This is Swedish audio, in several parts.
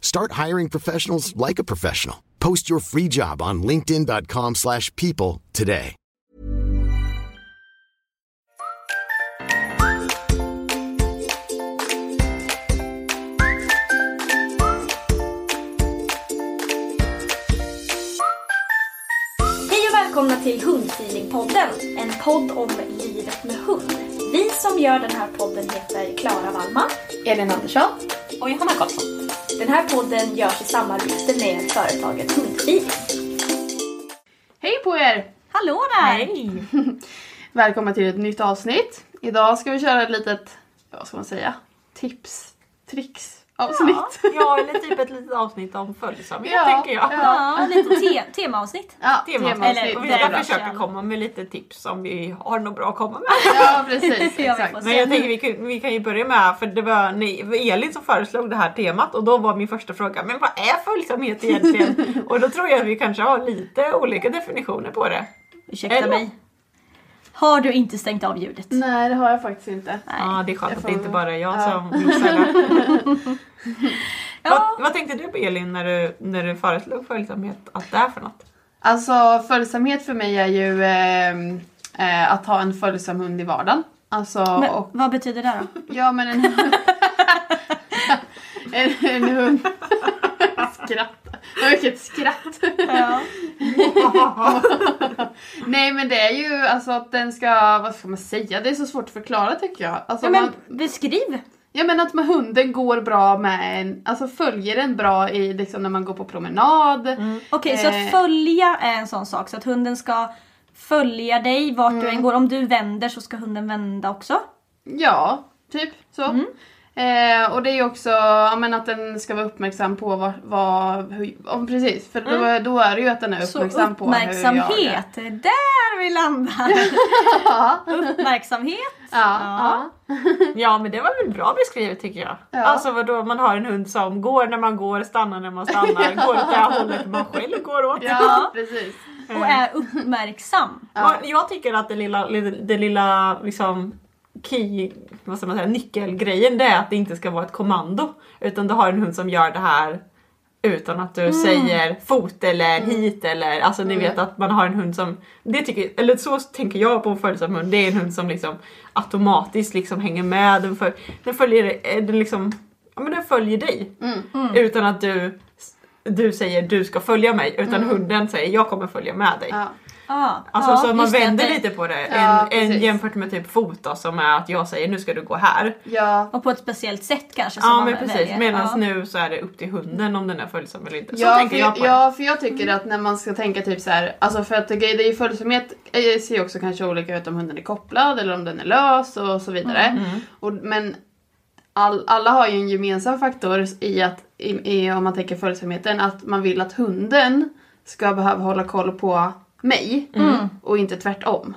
Start hiring professionals like a professional. Post your free job on linkedin.com/people slash people today. Hej och välkomna till Hundfeelingpodden, en podd om livet med hund. Vi som gör den här podden heter Klara Wallman, Elin Andersson och Johanna Karlsson. Den här podden görs i samarbete med företaget Hundfeeling. Hej på er! Hallå där! Hej! Välkomna till ett nytt avsnitt. Idag ska vi köra ett litet, vad ska man säga, tips, tricks avsnitt. Ja, eller typ ett litet avsnitt om följsamhet Ja, tänker jag. ja. Ja, lite te- temaavsnitt. Ja, Temaavsnitt. temaavsnitt. Och vi ska försöka komma med lite tips om vi har något bra att komma med. Ja precis, Ja, exakt. Men jag tänker vi kan, vi kan ju börja med, för det var ni, det var Elin som föreslog det här temat och då var min första fråga, men vad är följsamhet egentligen? och då tror jag att vi kanske har lite olika definitioner på det. Ursäkta Eller? mig. Har du inte stängt av ljudet? Nej det har jag faktiskt inte. Ja, det är skönt att det inte bara är jag Ja. som missar. Ja. vad, vad tänkte du på Elin när du, när du föreslog följsamhet, att det är för något? Alltså följsamhet för mig är ju ehm, eh, att ha en följsam hund i vardagen. Alltså, Men, och, vad betyder det då? ja men en en, en hund. Skratta. Vilket skratt. Ja. Nej men det är ju alltså att den ska, vad ska man säga, det är så svårt att förklara tycker jag. Alltså, ja men man, beskriv! ja men att med hunden går bra med en, alltså följer den bra i liksom när man går på promenad. Okej, så Eh. att följa är en sån sak. Så att hunden ska följa dig vart du än går. Om du vänder så ska hunden vända också. Ja, typ så. Mm. Eh, och det är ju också ja, men att den ska vara uppmärksam på vad, vad hur, ja, precis. För då, då är det ju att den är Mm. Så uppmärksam på hur jag uppmärksamhet, det är där vi landar. Ja. Uppmärksamhet. Ja, ja. Ja men det var väl bra beskrivet tycker jag. Ja. Alltså vadå, man har en hund som går när man går, stannar när man stannar, går åt det här hållet man själv går åt. ja, precis. Och är uppmärksam. Ja. Jag tycker att det lilla, det lilla liksom key, vad ska man säga, nyckelgrejen det är att det inte ska vara ett kommando. Utan du har en hund som gör det här utan att du säger fot eller hit eller alltså ni vet att man har en hund som, det tycker, eller så tänker jag på en följsam hund, det är en hund som liksom automatiskt liksom hänger med, den, för, den följer, eh, den liksom, ja men den följer dig. Utan att du, du säger du ska följa mig. Utan hunden säger jag kommer följa med dig. Ja. Ja, Alltså ja, så man det, vänder det- lite på det. Ja, en, en jämfört med typ fot då, som är att jag säger nu ska du gå här. Ja. Och på ett speciellt sätt kanske. som Ja men precis, medan ja. nu så är det upp till hunden om den är följsam eller inte. Så Ja tänker för, jag på det. ja, för jag tycker att när man ska tänka typ så här, alltså för att det, det är ju följsamhet eh, ser ju också kanske olika ut om hunden är kopplad eller om den är lös och så vidare. Mm. Och, men all, alla har ju en gemensam faktor i att, i, i, om man tänker följsamheten, att man vill att hunden ska behöva hålla koll på mig Mm. och inte tvärtom.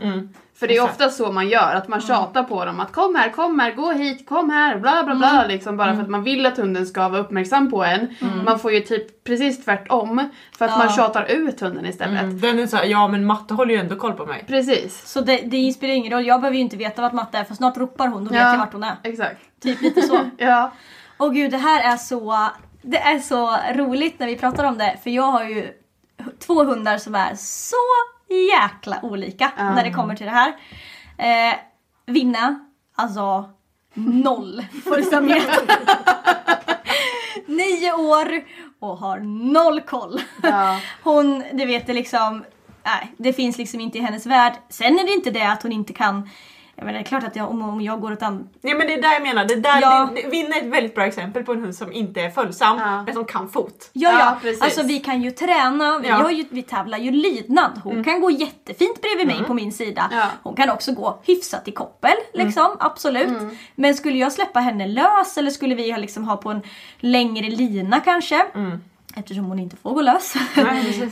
För det är ofta så man gör, att man tjatar på dem att kom här, kom här, gå hit, kom här, bla bla bla. Liksom, bara för att man vill att hunden ska vara uppmärksam på en. Man får ju typ precis tvärtom. För att man tjatar ut hunden istället. Mm. Den är såhär, ja men matte håller ju ändå koll på mig. Precis. Så det, det spelar ingen roll, jag behöver ju inte veta vart matte är för snart ropar hon, då vet Ja. jag vart hon är. Exakt. Typ lite så. Ja. Åh gud, det här är så, det är så roligt när vi pratar om det. För jag har ju två hundar som är så jäkla olika när det kommer till det här. Eh, Vinna, alltså noll följsamhet. Nio år och har noll koll. Ja. Hon, du vet det liksom, nej det finns liksom inte i hennes värld. Sen är det inte det att hon inte kan, jag menar det är klart att jag, om, om jag går åt an, Nej men det är där jag menar, det är där, Ja. det, det, Vinna är ett väldigt bra exempel på en hund som inte är följsam Ja. men som kan fot. Ja, Ja, ja. precis. Alltså vi kan ju träna, vi, Ja. har ju, vi tävlar ju lydnad. Hon kan gå jättefint bredvid mig på min sida. Ja. Hon kan också gå hyfsat i koppel, liksom, absolut. Men skulle jag släppa henne lös eller skulle vi ha, liksom, ha på en längre lina kanske, eftersom hon inte får gå lös,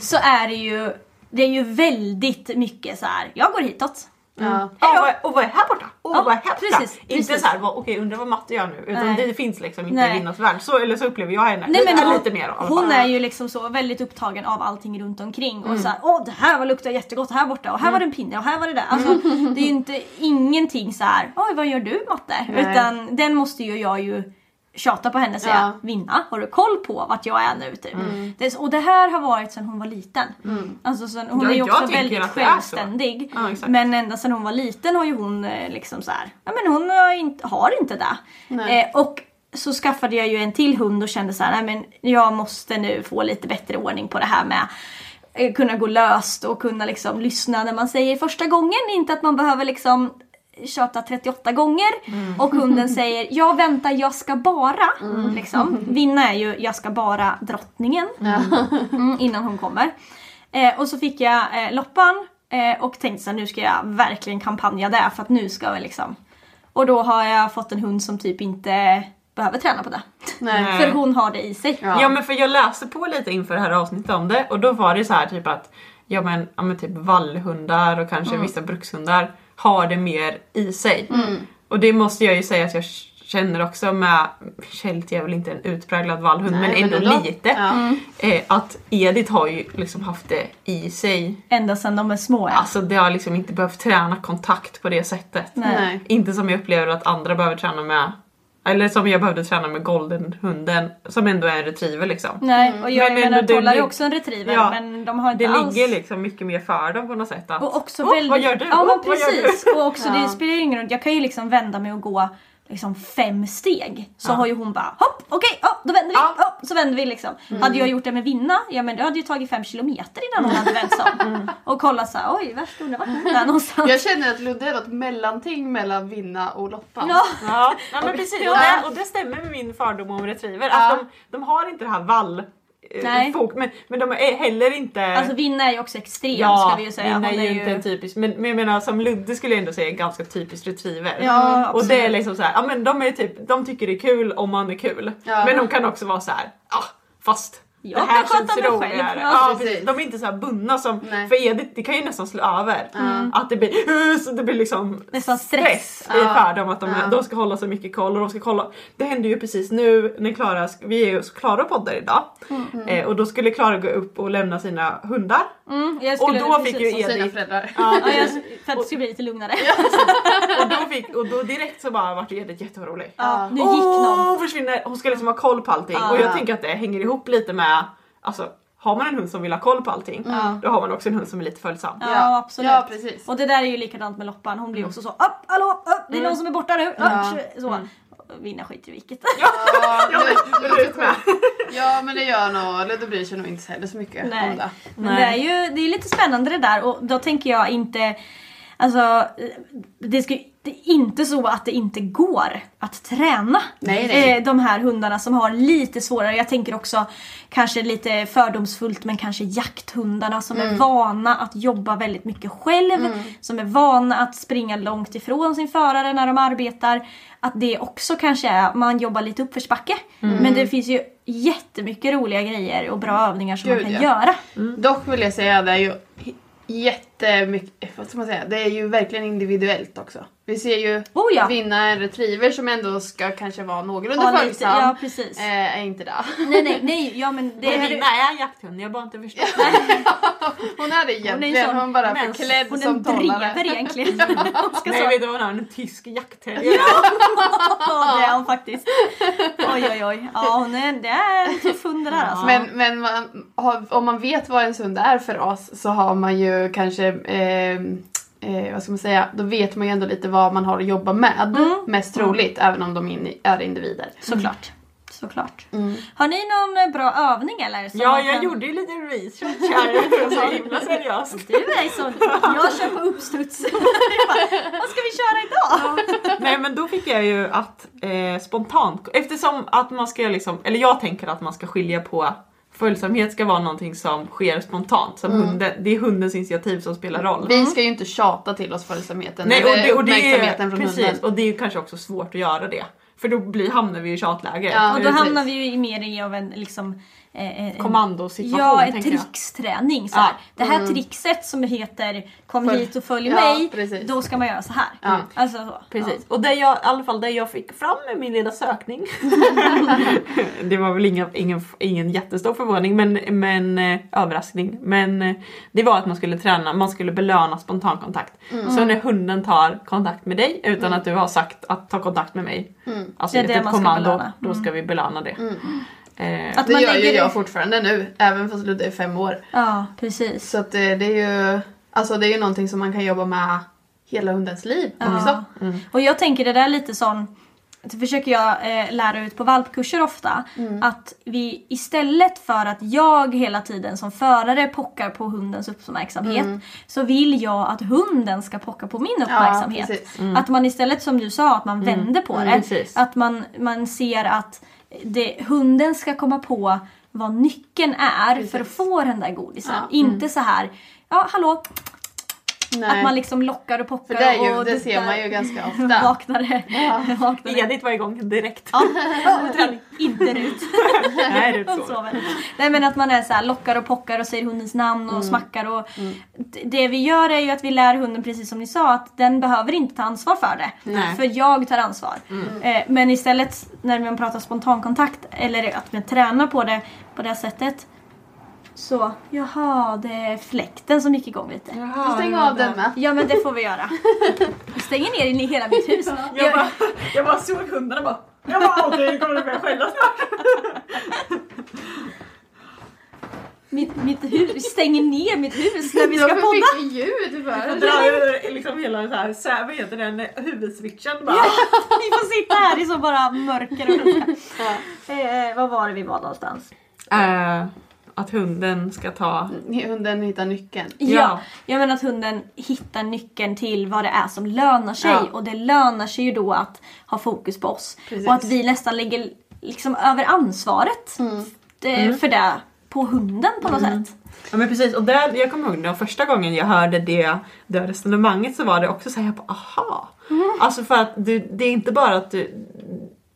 så är det ju, det är ju väldigt mycket så här. jag går hitåt. Ja. Ja, och, vad, och vad är här borta? Och Ja, vad är här borta? precis, Inte precis. såhär, vad- okej undrar vad matte gör nu. Utan Nej. det finns liksom inte Nej. i Vinnas värld. Så, eller så upplever jag henne. Nej, men hon, lite mer hon är ju liksom så väldigt upptagen av allting runt omkring och så här, åh det här var luktar jättegott här borta och här var det en pinne och här var det där. Alltså, det är ju inte ingenting så här, oj vad gör du matte? Nej. Utan den måste ju jag ju tjata på henne och säga, Ja. Vinna, har du koll på vart jag är nu? Typ. Det, och det här har varit sedan hon var liten. Alltså, sen, hon Ja, är ju också väldigt självständig. Ja, men ända sedan hon var liten har ju hon eh, liksom så här, ja men hon har inte, har inte det. Eh, och så skaffade jag ju en till hund och kände så här, nej men jag måste nu få lite bättre ordning på det här med eh, kunna gå löst och kunna liksom lyssna när man säger första gången. Inte att man behöver liksom tjata 38 gånger och hunden säger jag väntar jag ska bara. Liksom. Vinna är ju jag ska bara drottningen mm, innan hon kommer. Eh, och så fick jag eh, loppan eh, och tänkte så här, nu ska jag verkligen kampanja där för att nu ska vi liksom. Och då har jag fått en hund som typ inte behöver träna på det. Nej. För hon har det i sig. Ja. Ja men för jag läste på lite inför det här avsnittet om det och då var det så här typ att ja men, ja, men typ vallhundar och kanske Mm. vissa brukshundar har det mer i sig. Och det måste jag ju säga att jag känner också med, Keltie är väl inte en utpräglad vallhund Nej, men ändå men ändå. lite. Ja. Eh, att Edith har ju liksom haft det i sig. Ända sedan de är små. Ja. Alltså det har liksom inte behövt träna kontakt på det sättet. Nej. Inte som jag upplever att andra behöver träna med eller som jag behövde träna med goldenhunden som ändå är en retriever liksom. Nej, och jag Men menar det Tollar är också en retriever Ja, men de har inte Det alls... ligger liksom mycket mer för dem på något sätt. Att, Och också "Åh, väldigt... Vad gör du? Ja Åh, men vad gör du?" precis. Och också det Ja. spelar ju ingen roll. Jag kan ju liksom vända mig och gå liksom fem steg. Så har ju hon bara hopp, okej, ja, då vänder vi. Ja. Hopp, så vänder vi liksom. Hade jag gjort det med Vinna, ja men det hade ju tagit fem kilometer innan hon hade vänt sig om. Och kollat såhär, oj värst undrar vart hon är någonstans. Jag känner att Ludde är något mellanting mellan Vinna och Loppan. Ja. Ja, ja men precis. Och det, och det stämmer med min fördom om retriever. Att de, de har inte det här vall... eh, Nej. Fok, men, men de är heller inte... Alltså Vinna är ju också extrem ja, ska vi ju säga. Vinna Hon är ju inte en typisk, men, men jag menar som Ludde skulle jag ändå säga är en ganska typisk retriever. Ja, och det är liksom så här, ja men de är typ, de tycker det är kul om man är kul. Ja. Men de kan också vara så här, ah fast Jag det här kan sköta känns mig själv. Ja, Ja, precis. De är inte så här bundna som, Nej. för Edith det kan ju nästan slå över. Att det blir, så det blir liksom Nästan stress. i för dem att de, Ja. de ska hålla så mycket koll och de ska kolla. Det hände ju precis nu när Klara, vi är ju hos Klara poddar idag. Eh, och då skulle Klara gå upp och lämna sina hundar. Mm, jag Och då precis- fick ju Och sina Edith föräldrar. Ja, Ja, jag, för att det skulle bli lite lugnare. och, då fick, och då direkt så bara vart Edith jätteorolig. Ja, nu gick någon. hon försvinner! Hon ska liksom ha koll på allting. Ja. Och jag tänker att det hänger ihop lite med, alltså har man en hund som vill ha koll på allting, då har man också en hund som är lite följsam. Ja, absolut. Ja, precis. Och det där är ju likadant med Loppan. Hon Mm. blir också så upp, hallå, upp, det är någon som är borta nu. Upp, Ja. så. Vinna skiter i vilket. Ja, Ja, Rut med. ja men det gör nog, Ludde bryr sig nog inte heller så mycket Nej. om det. Men det är ju det är lite spännande det där och då tänker jag inte Alltså det, ska, det är inte så att det inte går att träna Nej, nej. Eh, de här hundarna som har lite svårare. Jag tänker också kanske lite fördomsfullt men kanske jakthundarna som Mm. är vana att jobba väldigt mycket själv. Som är vana att springa långt ifrån sin förare när de arbetar. Att det också kanske är, man jobbar lite uppförsbacke. Mm. Men det finns ju jättemycket roliga grejer och bra övningar som Gud, man kan ja. göra. Dock vill jag säga det är ju jättemycket, vad ska man säga, det är ju verkligen individuellt också. Vi ser ju Oh ja. vinna en retriever som ändå ska kanske vara någorlunda följsam. ja, precis. Eh, är inte det. Nej nej nej, ja men det här Nina är en jakthund, jag har bara inte förstått. Hon är det egentligen, hon, sån bara mens- förklädd Hon är som en talare. drever egentligen. Hon ska Nej så- vet du vad hon har? En tysk jaktterrier. Ja, det är hon faktiskt. Oj oj oj. Ja hon är, det är en tuff hund det där alltså. Men, men man, om man vet vad en hund är för oss så har man ju kanske eh, Eh, vad ska man säga, då vet man ju ändå lite vad man har att jobba med. Mest troligt, även om de in, är individer. Såklart. Såklart. Har ni någon eh, bra övning eller? som Ja, jag kan- gjorde ju lite research här. Så himla seriöst. Du är sån. Jag kör på uppstuds. Vad ska vi köra idag? Nej men då fick jag ju att eh, spontant, eftersom att man ska liksom, eller jag tänker att man ska skilja på Följsamhet ska vara någonting som sker spontant. Som hunden, det är hundens initiativ som spelar roll. Vi ska ju inte tjata till oss följsamheten Nej, och det, och det uppmärksamheten är, från precis, hunden. och det är ju kanske också svårt att göra det. För då blir, hamnar vi i tjatläge. Ja, Och då precis. hamnar vi ju i mer i av en liksom en- Kommandosituation Ja, jag. tricksträning. Så här. Ja. Det här trickset som heter kom Följ- hit och följ Ja, mig. precis. Då ska man göra så här. Ja. Alltså så. Precis. Och det jag, i alla fall det jag fick fram med min lilla sökning. det var väl inga, ingen, ingen jättestor förvåning men, men eh, överraskning. Men eh, det var att man skulle träna, man skulle belöna spontankontakt. Så när hunden tar kontakt med dig utan att du har sagt att ta kontakt med mig. Alltså Det är det det ett man ska kommando, belöna. då ska vi belöna det. Eh, Att Det man gör ju jag det- fortfarande nu, även fast Ludde är fem år. Ja, precis. Så att det, det är ju alltså det är ju någonting som man kan jobba med hela hundens liv också. Och jag tänker det där är lite sån det försöker jag eh, lära ut på valpkurser ofta. Att vi istället för att jag hela tiden som förare pockar på hundens uppmärksamhet. Så vill jag att hunden ska pocka på min uppmärksamhet. precis. att man istället som du sa, att man vänder på det. precis. Att man, man ser att det, hunden ska komma på vad nyckeln är för att få den där godisen. Ja. Inte så här, ja hallå, Nej. att man liksom lockar och pockar För det, ju, och det ser man ju ganska ofta. Vaknade. Vaknade. Edith var igång direkt. Ja, in, inte ut. Nej, Hon så. sover. Nej men att man är så här, lockar och pockar och säger hundens namn och smackar och d- Det vi gör är ju att vi lär hunden precis som ni sa att den behöver inte ta ansvar för det. Nej. För jag tar ansvar. Eh, men istället när man pratar spontankontakt eller att man tränar på det på det sättet så, jaha, det är fläkten som gick igång lite. Så stäng av den med. Ja men det får vi göra. Vi stänger ner in i hela mitt hus. Jag bara, jag bara såg och bara jag bara okej, nu kommer det börja skälla snart. mitt, mitt hus, vi stänger ner mitt hus när vi ska podda. mycket ljud för. Drar ju liksom hela så här, så här, vad heter den, huvudswitchen bara. Vi får sitta här i så bara mörker och ilska. eh, Vad var det vi var någonstans? Eh, att hunden ska ta... Hunden hittar nyckeln. Ja, jag menar att hunden hittar nyckeln till vad det är som lönar sig. Ja. Och det lönar sig ju då att ha fokus på oss. Precis. Och att vi nästan lägger liksom över ansvaret det, för det på hunden på något sätt. Ja men precis, och där, jag kommer ihåg den första gången jag hörde det, det resonemanget så var det också såhär, jag bara aha. Alltså för att du, det är inte bara att du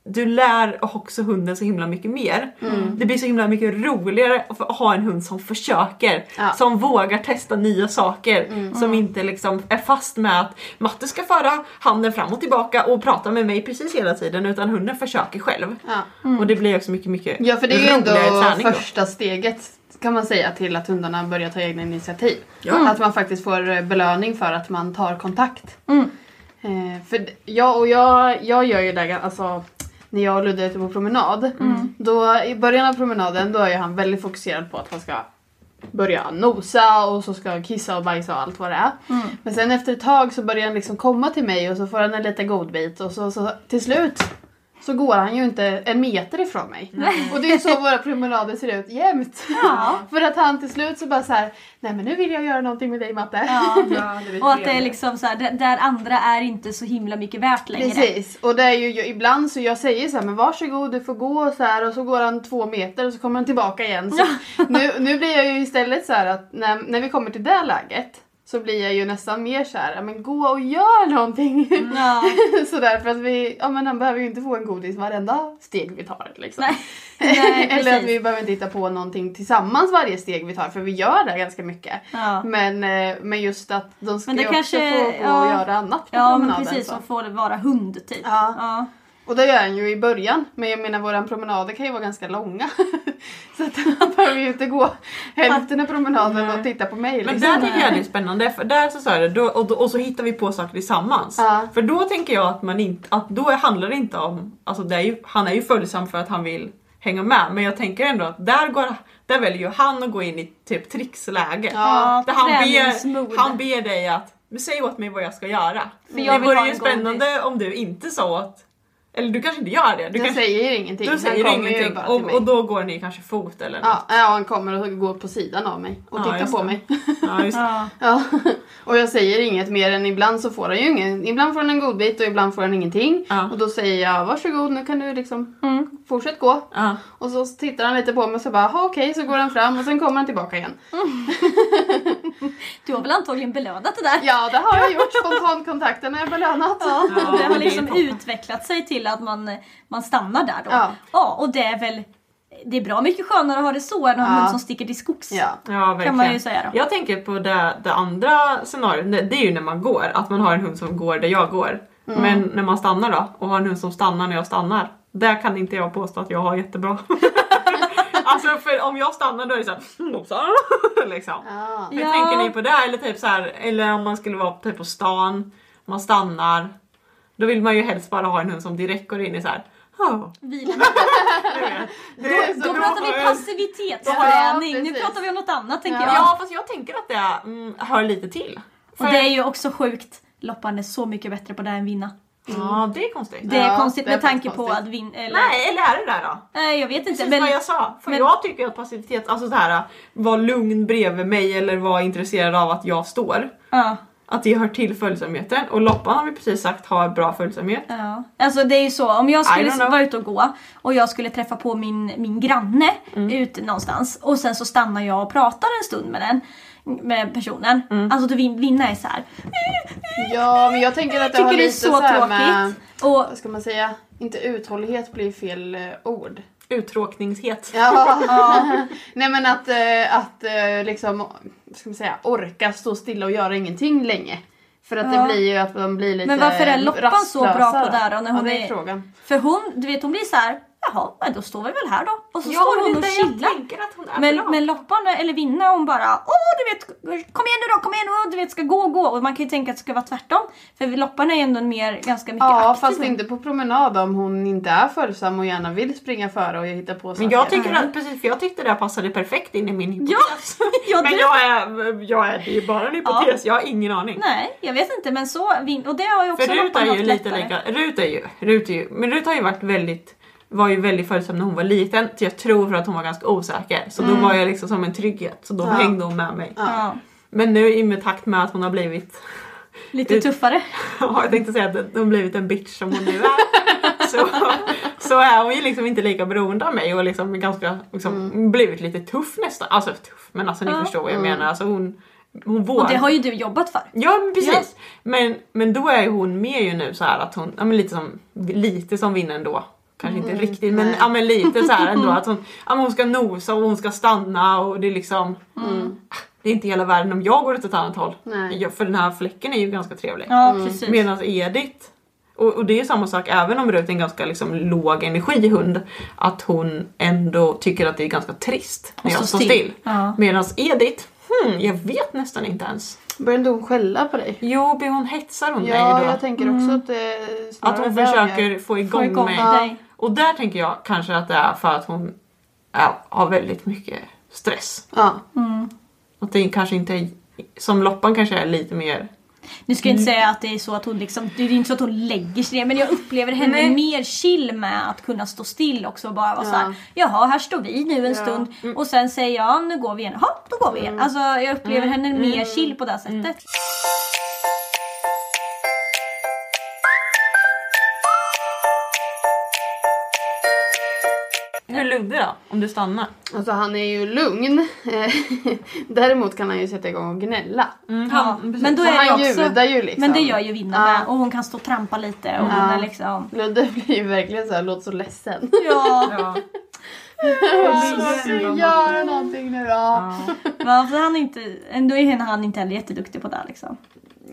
du lär också hunden så himla mycket mer. Det blir så himla mycket roligare att ha en hund som försöker. Ja. Som vågar testa nya saker. Som inte liksom är fast med att Matte ska föra handen fram och tillbaka och prata med mig precis hela tiden. Utan hunden försöker själv. Ja. Och det blir också mycket, mycket Ja för det är ju ändå då. första steget kan man säga till att hundarna börjar ta egna initiativ. Ja. Att man faktiskt får eh, belöning för att man tar kontakt. Mm. Eh, för jag, och jag, jag gör ju det alltså när jag och Ludde är ute på promenad. Mm. Då, I början av promenaden då är han väldigt fokuserad på att han ska börja nosa och så ska han kissa och bajsa och allt vad det är. Mm. Men sen efter ett tag så börjar han liksom komma till mig och så får han en liten godbit och så, så till slut så går han ju inte en meter ifrån mig. Och det är så våra promenader ser ut jämt. Ja. För att han till slut så bara så här, nej men nu vill jag göra någonting med dig Matte. Ja. Och att det är liksom så här, där- andra är inte så himla mycket värt längre. Precis, och det är ju ibland så jag säger så här, men varsågod du får gå och så här och så går han två meter och så kommer han tillbaka igen. Så nu, nu blir jag ju istället så här att när, när vi kommer till det läget så blir jag ju nästan mer såhär, men gå och gör någonting. Ja. Sådär för att vi, ja men han behöver ju inte få en godis varenda steg vi tar liksom. Nej. Nej, Eller att vi behöver inte hitta på någonting tillsammans varje steg vi tar för vi gör det ganska mycket. Ja. Men, eh, men just att de ska Men det ju kanske- också få gå ja. och göra annat på Ja men promenaden. precis, så. som får vara hund typ. Ja. Och det gör han ju i början. Men jag menar våran promenader kan ju vara ganska långa. så att han behöver ju inte gå hälften av promenaden och titta på mig. Men liksom. där tycker jag det är spännande för där så, så är det, då, och, då, och så hittar vi på saker tillsammans. Ja. För då tänker jag att man inte, att då handlar det inte om, alltså det är ju, han är ju följsam för att han vill hänga med men jag tänker ändå att där, går, där väljer ju han att gå in i typ tricksläge. Ja, där han ber, han ber dig att men säg åt mig vad jag ska göra. För jag det vore ju spännande om du inte sa åt, eller du kanske inte gör det. Du Jag kanske, säger ingenting. du säger du ingenting och, och då går ni kanske fot eller något. Ja, ja, han kommer och går på sidan av mig och Ja, tittar på det. mig. Ja, just det. Ja. Och jag säger inget mer än ibland så får han ju ingen. Ibland får han en godbit och ibland får han ingenting. Ja. Och då säger jag varsågod nu kan du liksom Mm. fortsätt gå. Ja. Och så tittar han lite på mig och så bara "Ha, okej så går han fram och sen kommer han tillbaka igen. Du har väl antagligen belönat det där? Ja det har jag gjort. Spontankontakten har jag belönat. Ja, det har liksom utvecklat sig till att man, man stannar där då. Ja. ja, och det är väl det är bra mycket skönare att ha det så än att ha en Ja. hund som sticker till skogs. Ja. Ja, verkligen. Kan man ju säga då. Jag tänker på det, det andra scenariot, det det är ju när man går. Att man har en hund som går där jag går. Mm. Men när man stannar då och har en hund som stannar när jag stannar. Där kan inte jag påstå att jag har jättebra. alltså för om jag stannar då är det såhär liksom. Ja. Hur Ja. tänker ni på det? Eller typ så här, eller om man skulle vara typ på stan, man stannar. Då vill man ju helst bara ha en hund som direkt går in i så här. "Oh." Vila. Det- Då så pratar vi passivitetsträning. Ja, nu pratar vi om något annat tänker jag. Ja fast jag tänker att det mm, hör lite till. Och För- det är ju också sjukt. Loppan är så mycket bättre på det än vinna. Ja det är konstigt. Det är Ja, konstigt det är med tanke på att vinna... Eller, Nej eller är det där då? Nej, jag vet inte. Precis Men, vad jag sa. För men- jag tycker att passivitet, alltså så här, vara lugn bredvid mig eller vara intresserad av att jag står. ja, Att det hör till följsamheten. Och Loppan har vi precis sagt har bra följsamhet. ja. Alltså det är ju så, om jag skulle vara ute och gå och jag skulle träffa på min, min granne Mm. ute någonstans och sen så stannar jag och pratar en stund med den med personen. Mm. Alltså vin, vinna är så här. ja men jag tänker att det tycker har det är lite så så här tråkigt. med, Och vad ska man säga, inte uthållighet blir fel eh, ord. Uttråkningshet. Ja. Nej men att, eh, att eh, liksom, ska man säga, orka stå stilla och göra ingenting länge. För att Ja. det blir ju att de blir lite Men varför är Loppan så bra rastlösa på det här då, när ja, hon det är är- frågan. För hon, du vet hon blir så här. Jaha, men då står vi väl här då. Och så Ja, står hon och chillar. tänker att hon är Men, bra. men Loppan eller Vinna hon bara Åh du vet, kom igen nu då, kom igen nu, du vet ska gå, gå. Och man kan ju tänka att det ska vara tvärtom. För Loppan är ju ändå mer, ganska mycket Ja aktiv. fast inte på promenad om hon inte är följsam och gärna vill springa före och hitta på saker. Men jag tycker att, precis för jag tyckte det här passade perfekt in i min hypotes. ja, men du- jag är, jag är, det är bara en hypotes, jag har ingen aning. Nej, jag vet inte men så, och det har ju också För Rut är ju lite lättare. lika, Rut är ju, Rut är ju, men Rut har ju varit väldigt var ju väldigt följsam när hon var liten. Så jag tror för att hon var ganska osäker. Så då var jag liksom som en trygghet. Så då Ja. hängde hon med mig. Ja, Men nu i med takt med att hon har blivit lite Det- tuffare. Ja, jag tänkte säga att hon har blivit en bitch som hon nu är. så, så är hon ju liksom inte lika beroende av mig och liksom ganska liksom, blivit lite tuff nästan. Alltså tuff, men alltså ni Ja. förstår vad jag menar. Alltså hon, hon vågar. Och det har ju du jobbat för. Ja men precis. Men, men då är ju hon med ju nu så här att hon, ja men lite som, lite som vinner ändå. Kanske inte riktigt men, ja, men lite så här ändå att hon, ja, hon ska nosa och hon ska stanna och det är liksom Det är inte hela världen om jag går åt ett annat håll. Nej. Ja, för den här fläcken är ju ganska trevlig. Ja precis. Medan Edith, och, och det är ju samma sak även om Rut är en ganska liksom, låg energihund, att hon ändå tycker att det är ganska trist när jag stå står still. still. Ja. Medan Edith, hmm, jag vet nästan inte ens. Börjar inte hon skälla på dig? Jo, blir hon hetsar hon Ja, då? jag tänker också att det Att hon försöker få igång, Få igång mig. dig. Och där tänker jag kanske att det är för att hon ja, har väldigt mycket stress. Ja. Att det kanske inte är, som Loppan kanske är lite mer Nu ska jag inte säga att det är så att hon liksom, det är inte så att hon lägger sig ner men jag upplever henne Nej. mer chill med att kunna stå still också och bara vara Ja. såhär Jaha här står vi nu en Ja. stund och sen säger jag nu går vi igen, jaha då går vi igen. Alltså jag upplever henne mer chill på det sättet. Hur Ludde då? Om du stannar? Alltså han är ju lugn. Eh, Däremot kan han ju sätta igång och gnälla. Mm, Ja, men då är det han också... ju liksom. Men det gör ju Vinna Ja. med och hon kan stå och trampa lite och Ja. hon är liksom... Ludde blir ju verkligen såhär, låter så ledsen. Ja, Ja. Göra någonting nu då? Ja. ja för han är inte, ändå är han inte heller jätteduktig på det liksom.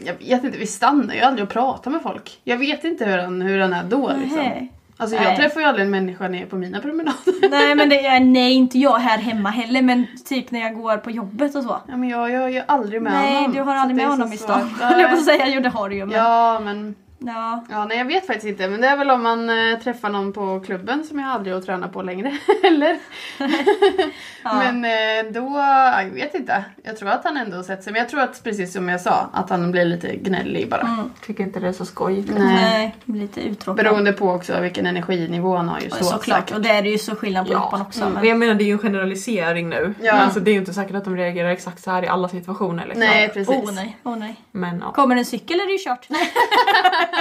Jag vet inte, vi stannar ju aldrig och pratar med folk. Jag vet inte hur han, hur han är då liksom. Nej. Alltså jag Nej. träffar ju aldrig en människa nere på mina promenader. Nej men det är, nej inte jag här hemma heller men typ när jag går på jobbet och så. Ja men jag, jag är ju aldrig med nej honom. du har aldrig är med honom i stan. Jag på Nej. säga, jo det har du ju men. Ja men, Ja. ja nej jag vet faktiskt inte. Men det är väl om man eh, träffar någon på klubben som jag aldrig har tränat på längre. Eller? Ja. Men eh, då, ja, jag vet inte. Jag tror att han ändå har sett sig. Men jag tror att precis som jag sa, att han blir lite gnällig bara. Mm. Tycker inte det är så skojigt. Nej. Nej, lite uttråkad. Beroende på också vilken energinivå han har ju Ja, så Såklart, säkert. och det är det ju så skillnad på Japan också. Men Men... jag menar det är ju en generalisering nu. Ja. Alltså, det är ju inte säkert att de reagerar exakt så här i alla situationer. Liksom. Nej precis. Oh nej, oh nej. Men ja. Kommer en cykel är det ju kört.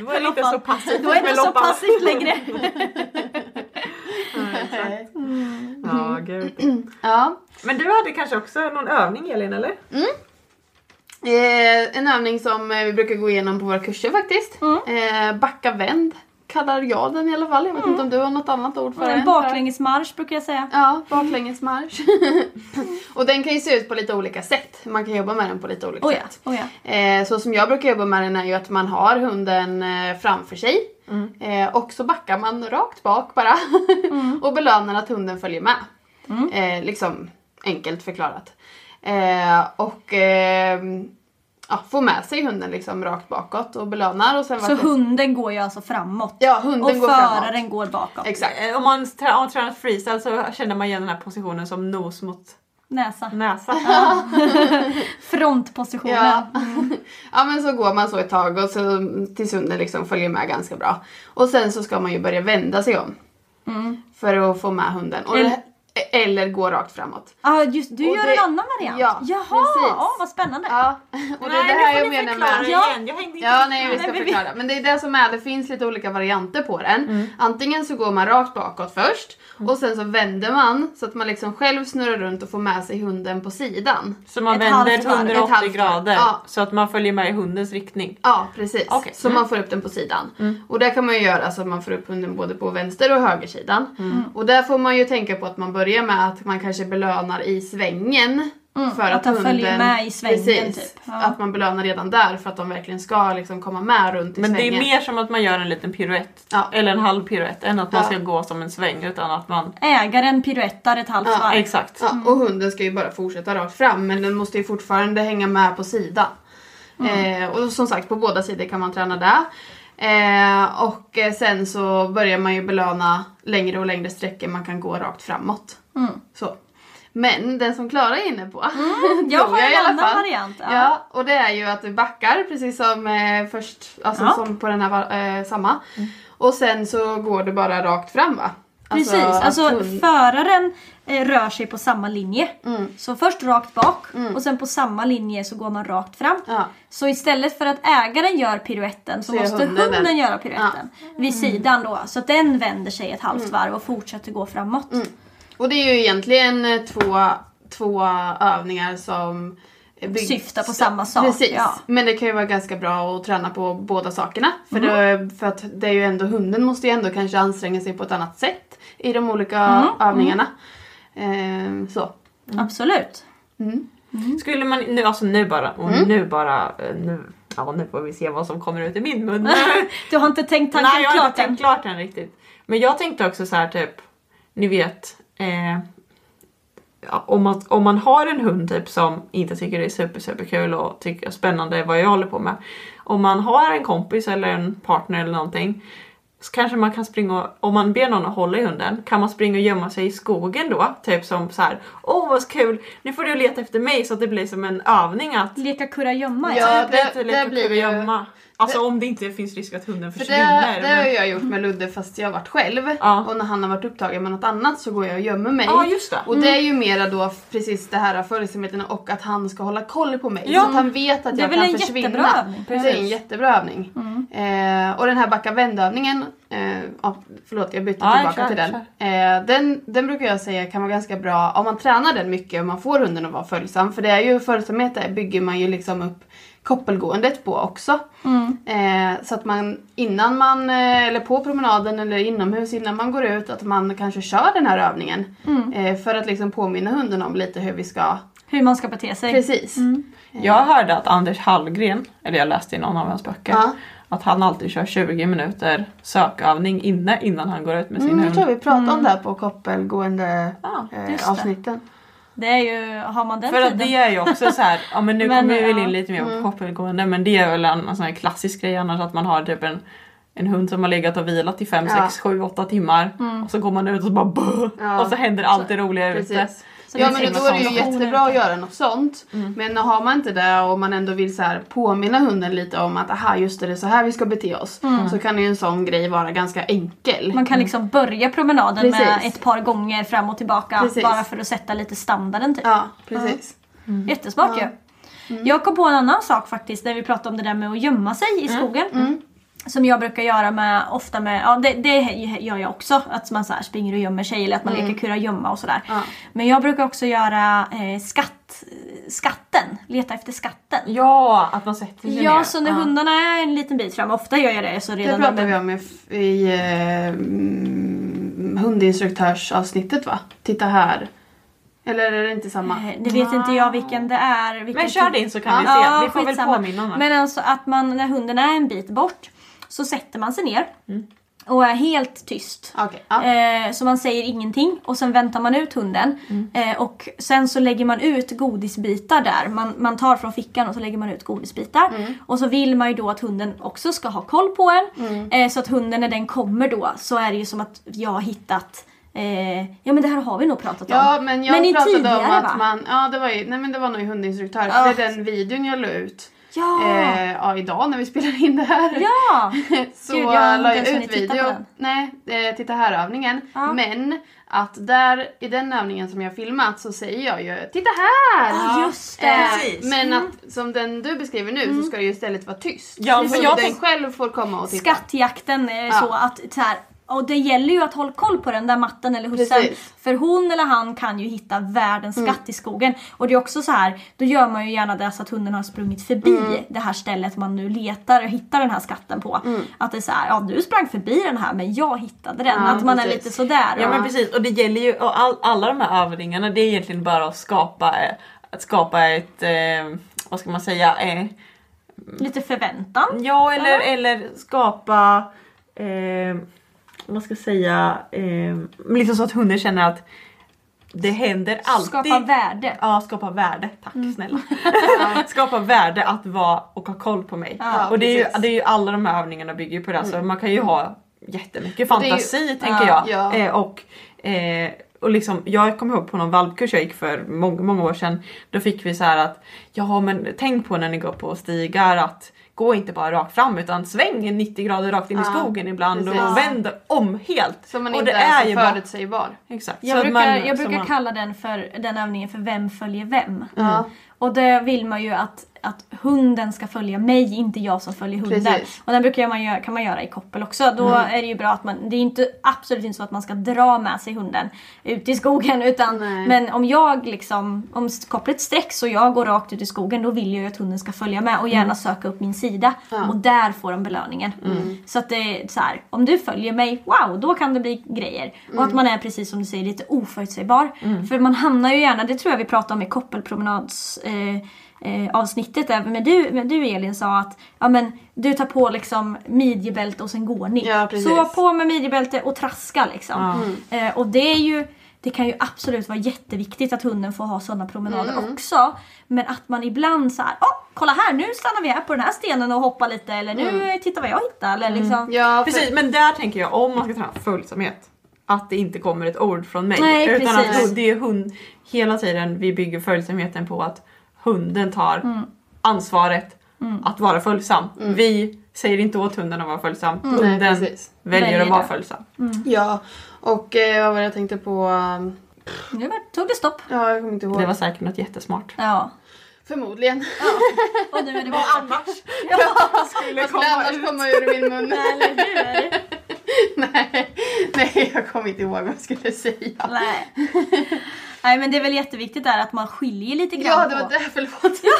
Då är det inte så passivt då är det så passivt längre. Ja, gud. Ja. Men du hade kanske också någon övning Elin eller? Eh, en övning som eh, vi brukar gå igenom på våra kurser faktiskt. Mm. Eh, backa vänd kallar jag den i alla fall. Jag vet inte om du har något annat ord för En den. baklängesmarsch brukar jag säga. Ja, baklängesmarsch. och den kan ju se ut på lite olika sätt. Man kan jobba med den på lite olika Oh ja, sätt. oh ja. Eh, så som jag brukar jobba med den är ju att man har hunden eh, framför sig. Eh, och så backar man rakt bak bara. och belönar att hunden följer med. Eh, liksom enkelt förklarat. Och eh, ja, får med sig hunden liksom rakt bakåt och belönar. Och sen Så vart det- hunden går ju alltså framåt. Ja, hunden och går föraren framåt. går bakåt. Exakt. Eh, Om man har tränat freestyle så känner man igen den här positionen som nos mot Näsa. näsa. Frontpositionen. Ja. ja men så går man så ett tag och så tills hunden liksom följer med ganska bra. Och sen så ska man ju börja vända sig om. För att få med hunden. Och det, eller gå rakt framåt. Ah, just, du Och gör det- en annan variant? Ja, Jaha, precis. ja, vad spännande. Ja, och det är Nej, det här jag menar med... igen. Jag hängde inte Ja, nej vi ska Nej, men vi- förklara. Men det är det som är, det finns lite olika varianter på den. Antingen så går man rakt bakåt först och sen så vänder man så att man liksom själv snurrar runt och får med sig hunden på sidan. Så man Ett vänder halvt varv. 180 Ett halvt varv. grader Ja. så att man följer med i hundens riktning. Ja precis, Okej. så Mm. man får upp den på sidan. Och det kan man ju göra så att man får upp hunden både på vänster och högersidan. Mm. Och där får man ju tänka på att man börjar med att man kanske belönar i svängen. För att att, den hunden, följer med i svängen, precis, typ. Ja. Att man belönar redan där för att de verkligen ska liksom komma med runt i Men det är svängen. mer som att man gör en liten piruett. Ja. Eller en halv piruett än att man Ja. ska gå som en sväng utan att man... Ägaren piruettar ett halvt Ja, varv. Exakt. Ja, och hunden ska ju bara fortsätta rakt fram men den måste ju fortfarande hänga med på sidan. Eh, och som sagt på båda sidor kan man träna det. Eh, och sen så börjar man ju belöna längre och längre sträckor man kan gå rakt framåt. Så. Men den som Klara är inne på, Jag tror har en i alla annan fall. variant. Ja. Ja. och det är ju att du backar precis som eh, först, alltså Ja. som på den här eh, samma. Och sen så går du bara rakt fram va? Precis, att alltså hund- föraren eh, rör sig på samma linje. Mm. Så först rakt bak och sen på samma linje så går man rakt fram. Ja. Så istället för att ägaren gör piruetten så, Så måste hunden hunden, den. göra piruetten. Vid sidan då. Så att den vänder sig ett halvt varv och fortsätter gå framåt. Och det är ju egentligen eh, två, två övningar som bygg- Syftar på samma sak, Precis. ja. Men det kan ju vara ganska bra att träna på båda sakerna. För, det, för att det är ju ändå, hunden måste ju ändå kanske anstränga sig på ett annat sätt i de olika övningarna. Ehm, så. Absolut. Skulle man nu, alltså nu bara, och nu bara, eh, nu, ja nu får vi se vad som kommer ut i min mun. Du har inte tänkt tanken Nej jag har klart inte än? tänkt klart än riktigt. Men jag tänkte också så här typ, ni vet, eh, ja, om, man, om man har en hund typ som inte tycker det är super super kul och tycker spännande vad jag håller på med. Om man har en kompis eller en partner eller någonting så kanske man kan springa och, om man ber någon att hålla i hunden, kan man springa och gömma sig i skogen då? Typ som så här, åh vad kul, nu får du leta efter mig så att det blir som en övning att Leka kurragömma Ja, ja. det blir det- inte lite det blir kul att ju- gömma. Alltså om det inte finns risk att hunden För försvinner. det, det har jag gjort med Ludde fast jag har varit själv. Ja. Och när han har varit upptagen med något annat så går jag och gömmer mig. Ja, just det. Och det är ju mera då precis det här följsamheten och att han ska hålla koll på mig. Ja. Så att han vet att Det är jag väl kan en försvinna. jättebra övning. Det är en jättebra övning. Eh, och den här backa vändövningen Eh, ja, förlåt, jag bytte Ja, tillbaka kör, till den. Eh, den. Den brukar jag säga kan vara ganska bra om man tränar den mycket och man får hunden att vara följsam. För det är ju följsamhet där bygger man ju liksom upp koppelgåendet på också. Eh, så att man innan man, eh, eller på promenaden eller inomhus innan man går ut, att man kanske kör den här övningen. Eh, för att liksom påminna hunden om lite hur vi ska... Hur man ska bete sig. Precis. Jag hörde att Anders Hallgren, eller jag läste i någon av hans böcker, Ja. att han alltid kör 20 minuter sökövning inne innan han går ut med sin Mm, jag hund. tror vi pratade om det här på koppelgående Ja, eh, just det. Det är ju, har man den För att tiden. det är ju också så här, ja men nu Men, kommer vi väl ja. in lite mer på Mm. men det är väl en, en sån här klassisk grej annars att man har typ en, en hund som har legat och vilat i 5, Ja. 6, 7, 8 timmar och så går man ut och så bara Bå! Ja. och så händer allt det roliga ute. Så ja men då är det ju jättebra att göra något sånt. Men har man inte det och man ändå vill så här påminna hunden lite om att aha just det, det är så här vi ska bete oss. Så kan ju en sån grej vara ganska enkel. Man kan liksom börja promenaden med Precis. ett par gånger fram och tillbaka Precis. bara för att sätta lite standarden typ. Ja precis. Jättesmart ju. Jag kom på en annan sak faktiskt när vi pratade om det där med att gömma sig i skogen. Som jag brukar göra med, ofta med, ja det, det gör jag också. Att man så här springer och gömmer sig eller att man leker kurragömma och sådär. Ja. Men jag brukar också göra eh, skatt, skatten, leta efter skatten. Ja, att man sätter sig Ja, ner. så när hundarna är en liten bit fram, ofta gör jag det så Det redan pratade när- vi om i, i eh, mm, hundinstruktörsavsnittet va? Titta här. Eller är det inte samma? Eh, Det vet inte jag vilken det är. Vilken Men kör typ- din så kan vi se. Ja, vi får väl påminna om det. Men alltså att man när hunden är en bit bort så sätter man sig ner Mm. och är helt tyst. Okej, ja. Eh, så man säger ingenting och sen väntar man ut hunden. Mm. Eh, och sen så lägger man ut godisbitar där. Man, man tar från fickan och så lägger man ut godisbitar. Mm. Och så vill man ju då att hunden också ska ha koll på en. Mm. Eh, så att hunden när den kommer då så är det ju som att jag har hittat Eh, ja men det här har vi nog pratat om. Ja men jag i pratade tidigare, om att va? man, ja det var ju, nej men det var nog i hundinstruktör. Ja. Det är den videon jag la ut. Ja! Eh, ja idag när vi spelar in det här. Ja! Så Gud, jag la jag ut video. den. Nej, eh, titta här övningen. Ja. Men att där i den övningen som jag filmat så säger jag ju Titta här! Ja, just det. Eh, Precis. men att som den du beskriver nu så ska det ju istället vara tyst. Ja, så för jag den själv får komma och titta. Skattjakten är Ja. så att så här, och det gäller ju att hålla koll på den där matten eller hussen. Precis. Mm. För hon eller han kan ju hitta världens skatt i skogen. Och det är också så här, då gör man ju gärna det så att hunden har sprungit förbi Mm. det här stället man nu letar och hittar den här skatten på. Att det är så här, ja du sprang förbi den här men jag hittade den. Ja, att man är precis. lite sådär. Ja och- men precis och det gäller ju och all, alla de här övningarna det är egentligen bara att skapa, eh, att skapa ett, eh, vad ska man säga, eh, Lite förväntan. ja eller, eller skapa, eh, vad ska säga, eh, liksom så att hunden känner att det händer alltid. Skapa värde. Ja, skapa värde. Tack snälla. skapa värde att vara och ha koll på mig. Ja, och det är, ju, det är ju alla de här övningarna bygger ju på det. Så man kan ju ha jättemycket är ju- fantasi tänker jag. Ja. Eh, och, eh, och liksom, jag kommer ihåg på någon valpkurs jag gick för många, många år sedan. Då fick vi så här att ja men tänk på när ni går på stigar att gå inte bara rakt fram utan sväng 90 grader rakt in i Ja, skogen ibland precis. och vänd om helt. Så man och inte det är, så förutsägbar. Exakt. Jag så brukar, man- jag brukar man- kalla den för den övningen för vem följer vem. Ja. Och det vill man ju att, att hunden ska följa mig, inte jag som följer hunden. Precis. Och den brukar man kan man göra i koppel också. Då är det ju bra att man, det är inte, absolut inte så att man ska dra med sig hunden ut i skogen. Utan, Nej. men om jag liksom, om kopplet sträcks och jag går rakt ut i skogen då vill jag ju att hunden ska följa med och gärna söka upp min sida. Och där får de belöningen. Så att det är så här, om du följer mig, wow, då kan det bli grejer. Och att man är precis som du säger lite oförutsägbar. För man hamnar ju gärna, det tror jag vi pratade om i koppelpromenads eh, eh, avsnittet även med du, med du Elin sa att ja, men, du tar på liksom midjebälte och sen går ni. Ja, så på med midjebälte och traska liksom. Eh, och det är ju det kan ju absolut vara jätteviktigt att hunden får ha sådana promenader Mm. också. Men att man ibland så här, åh kolla här nu stannar vi här på den här stenen och hoppar lite eller nu titta vad jag hittar eller liksom. Mm. Ja, för, Precis, men där tänker jag om man ska träna följsamhet. Att det inte kommer ett ord från mig. Nej, utan precis. att det är hund, hela tiden vi bygger följsamheten på att hunden tar Mm. ansvaret att vara följsam. Vi säger inte åt hunden att vara följsam. Mm. Nej, Hunden precis. väljer Väljer att vara det. följsam. Ja, och eh, vad var det jag tänkte på? Nu var- tog det stopp. Ja, jag kommer inte ihåg. Det var säkert något jättesmart. Ja. Förmodligen. Och nu är det borta. annars? Vad skulle annars komma ur min mun? Eller hur? nej, nej, jag kommer inte ihåg vad jag skulle säga. Nej. Nej men det är väl jätteviktigt där att man skiljer lite grann Ja, det var på... det. Förlåt.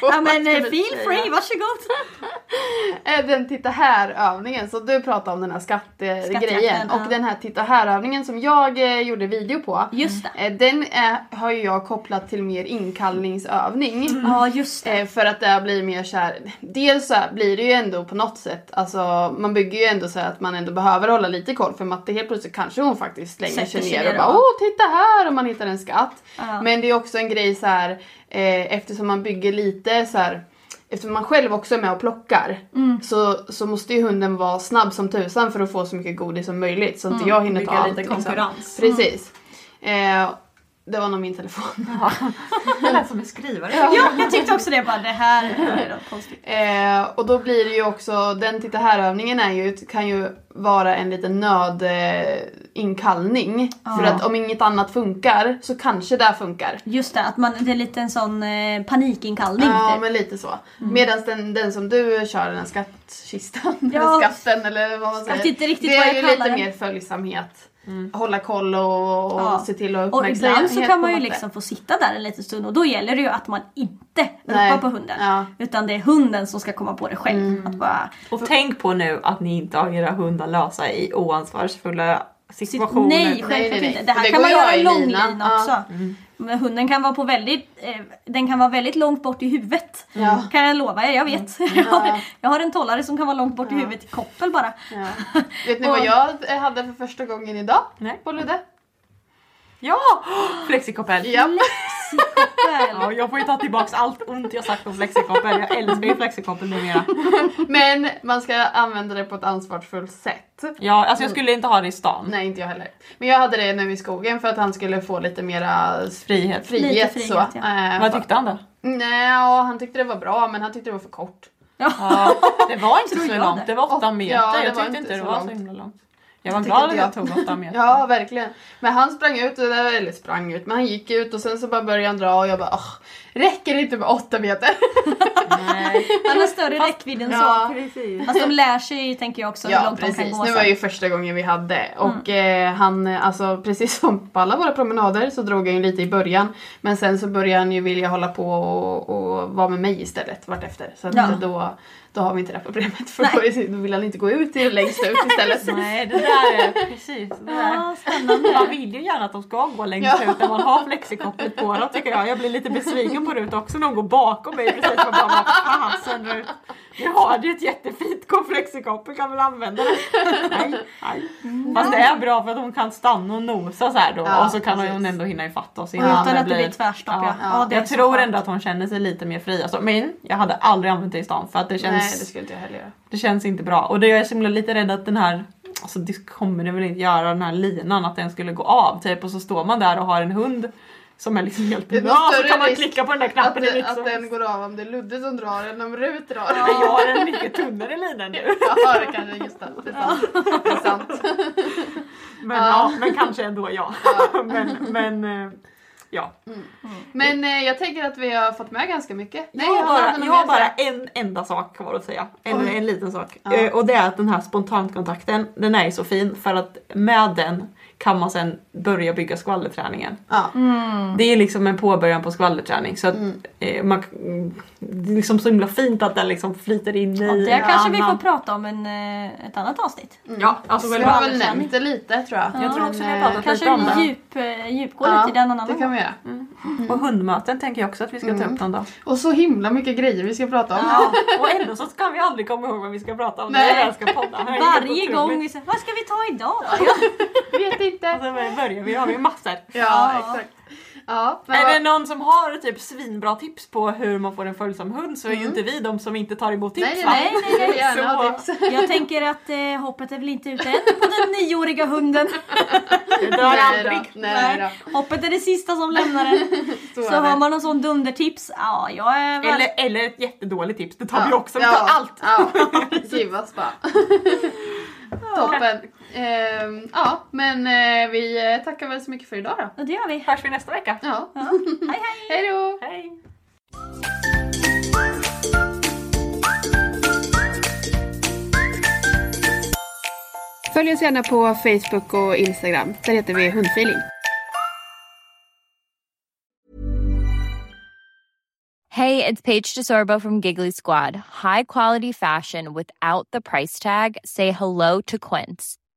Ja men eh, feel free, varsågod! Eh, Den titta här övningen, så du pratade om den här skattegrejen. Och ja. den här titta här övningen som jag eh, gjorde video på. Just det. eh, Den är, har ju jag kopplat till mer inkallningsövning. Ja just det. För att det blir mer såhär, dels så här blir det ju ändå på något sätt, alltså man bygger ju ändå så att man ändå behöver hålla lite koll för Matte helt plötsligt kanske hon faktiskt slänger sig ner och bara och- åh titta här om man hittar en skatt. Ja. Men det är också en grej så här eh, eftersom man bygger lite så här Eftersom man själv också är med och plockar Mm. så, så måste ju hunden vara snabb som tusan för att få så mycket godis som möjligt så inte jag hinner ta Bygga allt. lite liksom. konkurrens. Precis. Eh, det var nog min telefon. Det lät som en skrivare. Ja, jag tyckte också det bara det här är något konstigt. Eh, och då blir det ju också, den titta här övningen är ju, kan ju vara en liten nöd eh. För att om inget annat funkar så kanske det funkar. Just det, att man, det är lite en sån eh, panikinkallning Ja typ. men lite så. Medan den, den som du kör, den skattkistan, Ja. eller skatten eller vad man Jag säger. vet inte riktigt det vad är jag ju kallar lite den. mer följsamhet. Hålla koll och, och Ja. se till att Och uppmärksamma. ibland så kan man ju liksom få sitta där en liten stund och då gäller det ju att man inte Nej. ropar på hunden. Ja. Utan det är hunden som ska komma på det själv. Mm. Att bara, Och tänk på nu att ni inte har era hundar lösa i oansvarsfulla situationer. nej, självklart inte. Det här Det kan man göra i i lina. långlina Ja. också. Men hunden kan vara på väldigt, eh, den kan vara väldigt långt bort i huvudet. Ja. Kan jag lova er, jag vet. Jag, har, jag har en tollare som kan vara långt bort i huvudet i koppel bara. Ja. Vet ni Och- vad jag hade för första gången idag? Nej. På Ludde? Ja! Flexikoppel. Ja. Ja, jag får ju ta tillbaks allt ont jag sagt om flexikoppel. Jag älskar ju flexikoppel numera. Men man ska använda det på ett ansvarsfullt sätt. Ja, alltså jag skulle inte ha det i stan. Nej inte jag heller. Men jag hade det nu i skogen för att han skulle få lite mera Frihet. frihet. Lite frihet, så. ja. Eh, Vad tyckte han då? Nej, ja, han tyckte det var bra men han tyckte det var för kort. Ja, det var inte så långt. det. Var åtta Ja, meter. det jag tyckte inte det var så himla långt. Jag var glad att jag jag. tog åtta meter. Ja verkligen. Men han sprang ut, och det där- eller sprang ut, men han gick ut och sen så bara började han dra och jag bara "Åh, räcker det inte med åtta meter? Nej. Han har större räckvidd än Ja. så. Precis. Fast de lär sig tänker jag också hur Ja långt de kan precis, gå. nu var ju första gången vi hade och eh, han, alltså precis som på alla våra promenader så drog han ju lite i början men sen så började han ju vilja hålla på och, och vara med mig istället vartefter så att Ja. då, då har vi inte det här problemet för Nej. då, vill han inte gå ut till längst ut istället. Nej, det där är precis. Det där. Ja, spännande. Man vill ju gärna att de ska gå längst Ja. ut när man har flexikopplet på dem tycker jag. Jag blir lite besviken på Rut också när hon går bakom mig precis bara fasen Rut. Nu har du ett jättefint flexikoppel, kan väl använda det? Nej, nej. Fast det är bra för att hon kan stanna och nosa så då Ja, och så kan precis. hon ändå hinna ifatt oss Och utan att det blir tvärstopp ja. Ja. ja det är jag tror ändå att hon känner sig lite mer fri. Alltså, men jag hade aldrig använt det i stan för att det känns, Nej det skulle inte jag heller göra. det känns inte bra. Och det jag är så himla lite rädd att den här Alltså det kommer det väl inte göra den här linan att den skulle gå av typ och så står man där och har en hund som är liksom helt bra så kan man klicka på den där Att, knappen i det- liksom. att den går av om det är Ludde som drar än om Rut drar. Men jag har en mycket tunnare lina nu. Ja det kanske just det. Det är sant. Det är sant. Men, ja. men kanske ändå ja. men, men eh, ja. Men eh, jag tänker att vi har fått med ganska mycket. jag har jag bara, jag har att bara en enda sak kvar att säga. En, Oj. en liten sak. Ja. Eh, Och det är att den här spontankontakten, den är ju så fin för att med den kan man sen börja bygga skvallerträningen. Ja. Det är liksom en påbörjan på skvallerträning. Så att, Mm. eh, man, mm, det är liksom så himla fint att den liksom flyter in i Det en kanske vi får prata om en, eh, ett annat avsnitt. Ja, alltså Vi har väl nämnt det lite tror jag. Jag tror också vi har eh, pratat Kanske lite om det. djup, djupgå ja, lite i den en annan Det kan vi göra. Och hundmöten tänker jag också att vi ska ta upp någon dag. Och så himla mycket grejer vi ska prata om. Ja, och ändå så kan vi aldrig komma ihåg vad vi ska prata om Nej. när vi väl ska podda. Det Varje gång vi säger vad ska vi ta idag? Vet inte. Och så börjar vi, har vi massor. Ja, exakt. Ja, men Är det någon som har typ svinbra tips på hur man får en följsam hund så är ju inte vi de som inte tar emot tips Nej, nej, nej, nej, gärna Så- tips. Jag tänker att eh, hoppet är väl inte ute än på den nioåriga hunden. Det dör Nej aldrig. då, nej då. Hoppet är det sista som lämnar den. Så Så har man någon sån dundertips, ja jag är väl... Eller, eller ett jättedåligt tips, det tar Ja, vi också. Vi ja, tar allt. Ja, give us bara. Toppen. Ehm, ja, men eh, vi eh, tackar väl så mycket för idag då. Ja, det gör vi. Hörs vi nästa vecka. Ja. Ja. Hej hej! Hej då! Hej! Följ oss gärna på Facebook och Instagram. Där heter vi Hundfeeling. Hey, it's Paige DeSorbo from Giggly Squad. High quality fashion without the price tag. Say hello to Quince.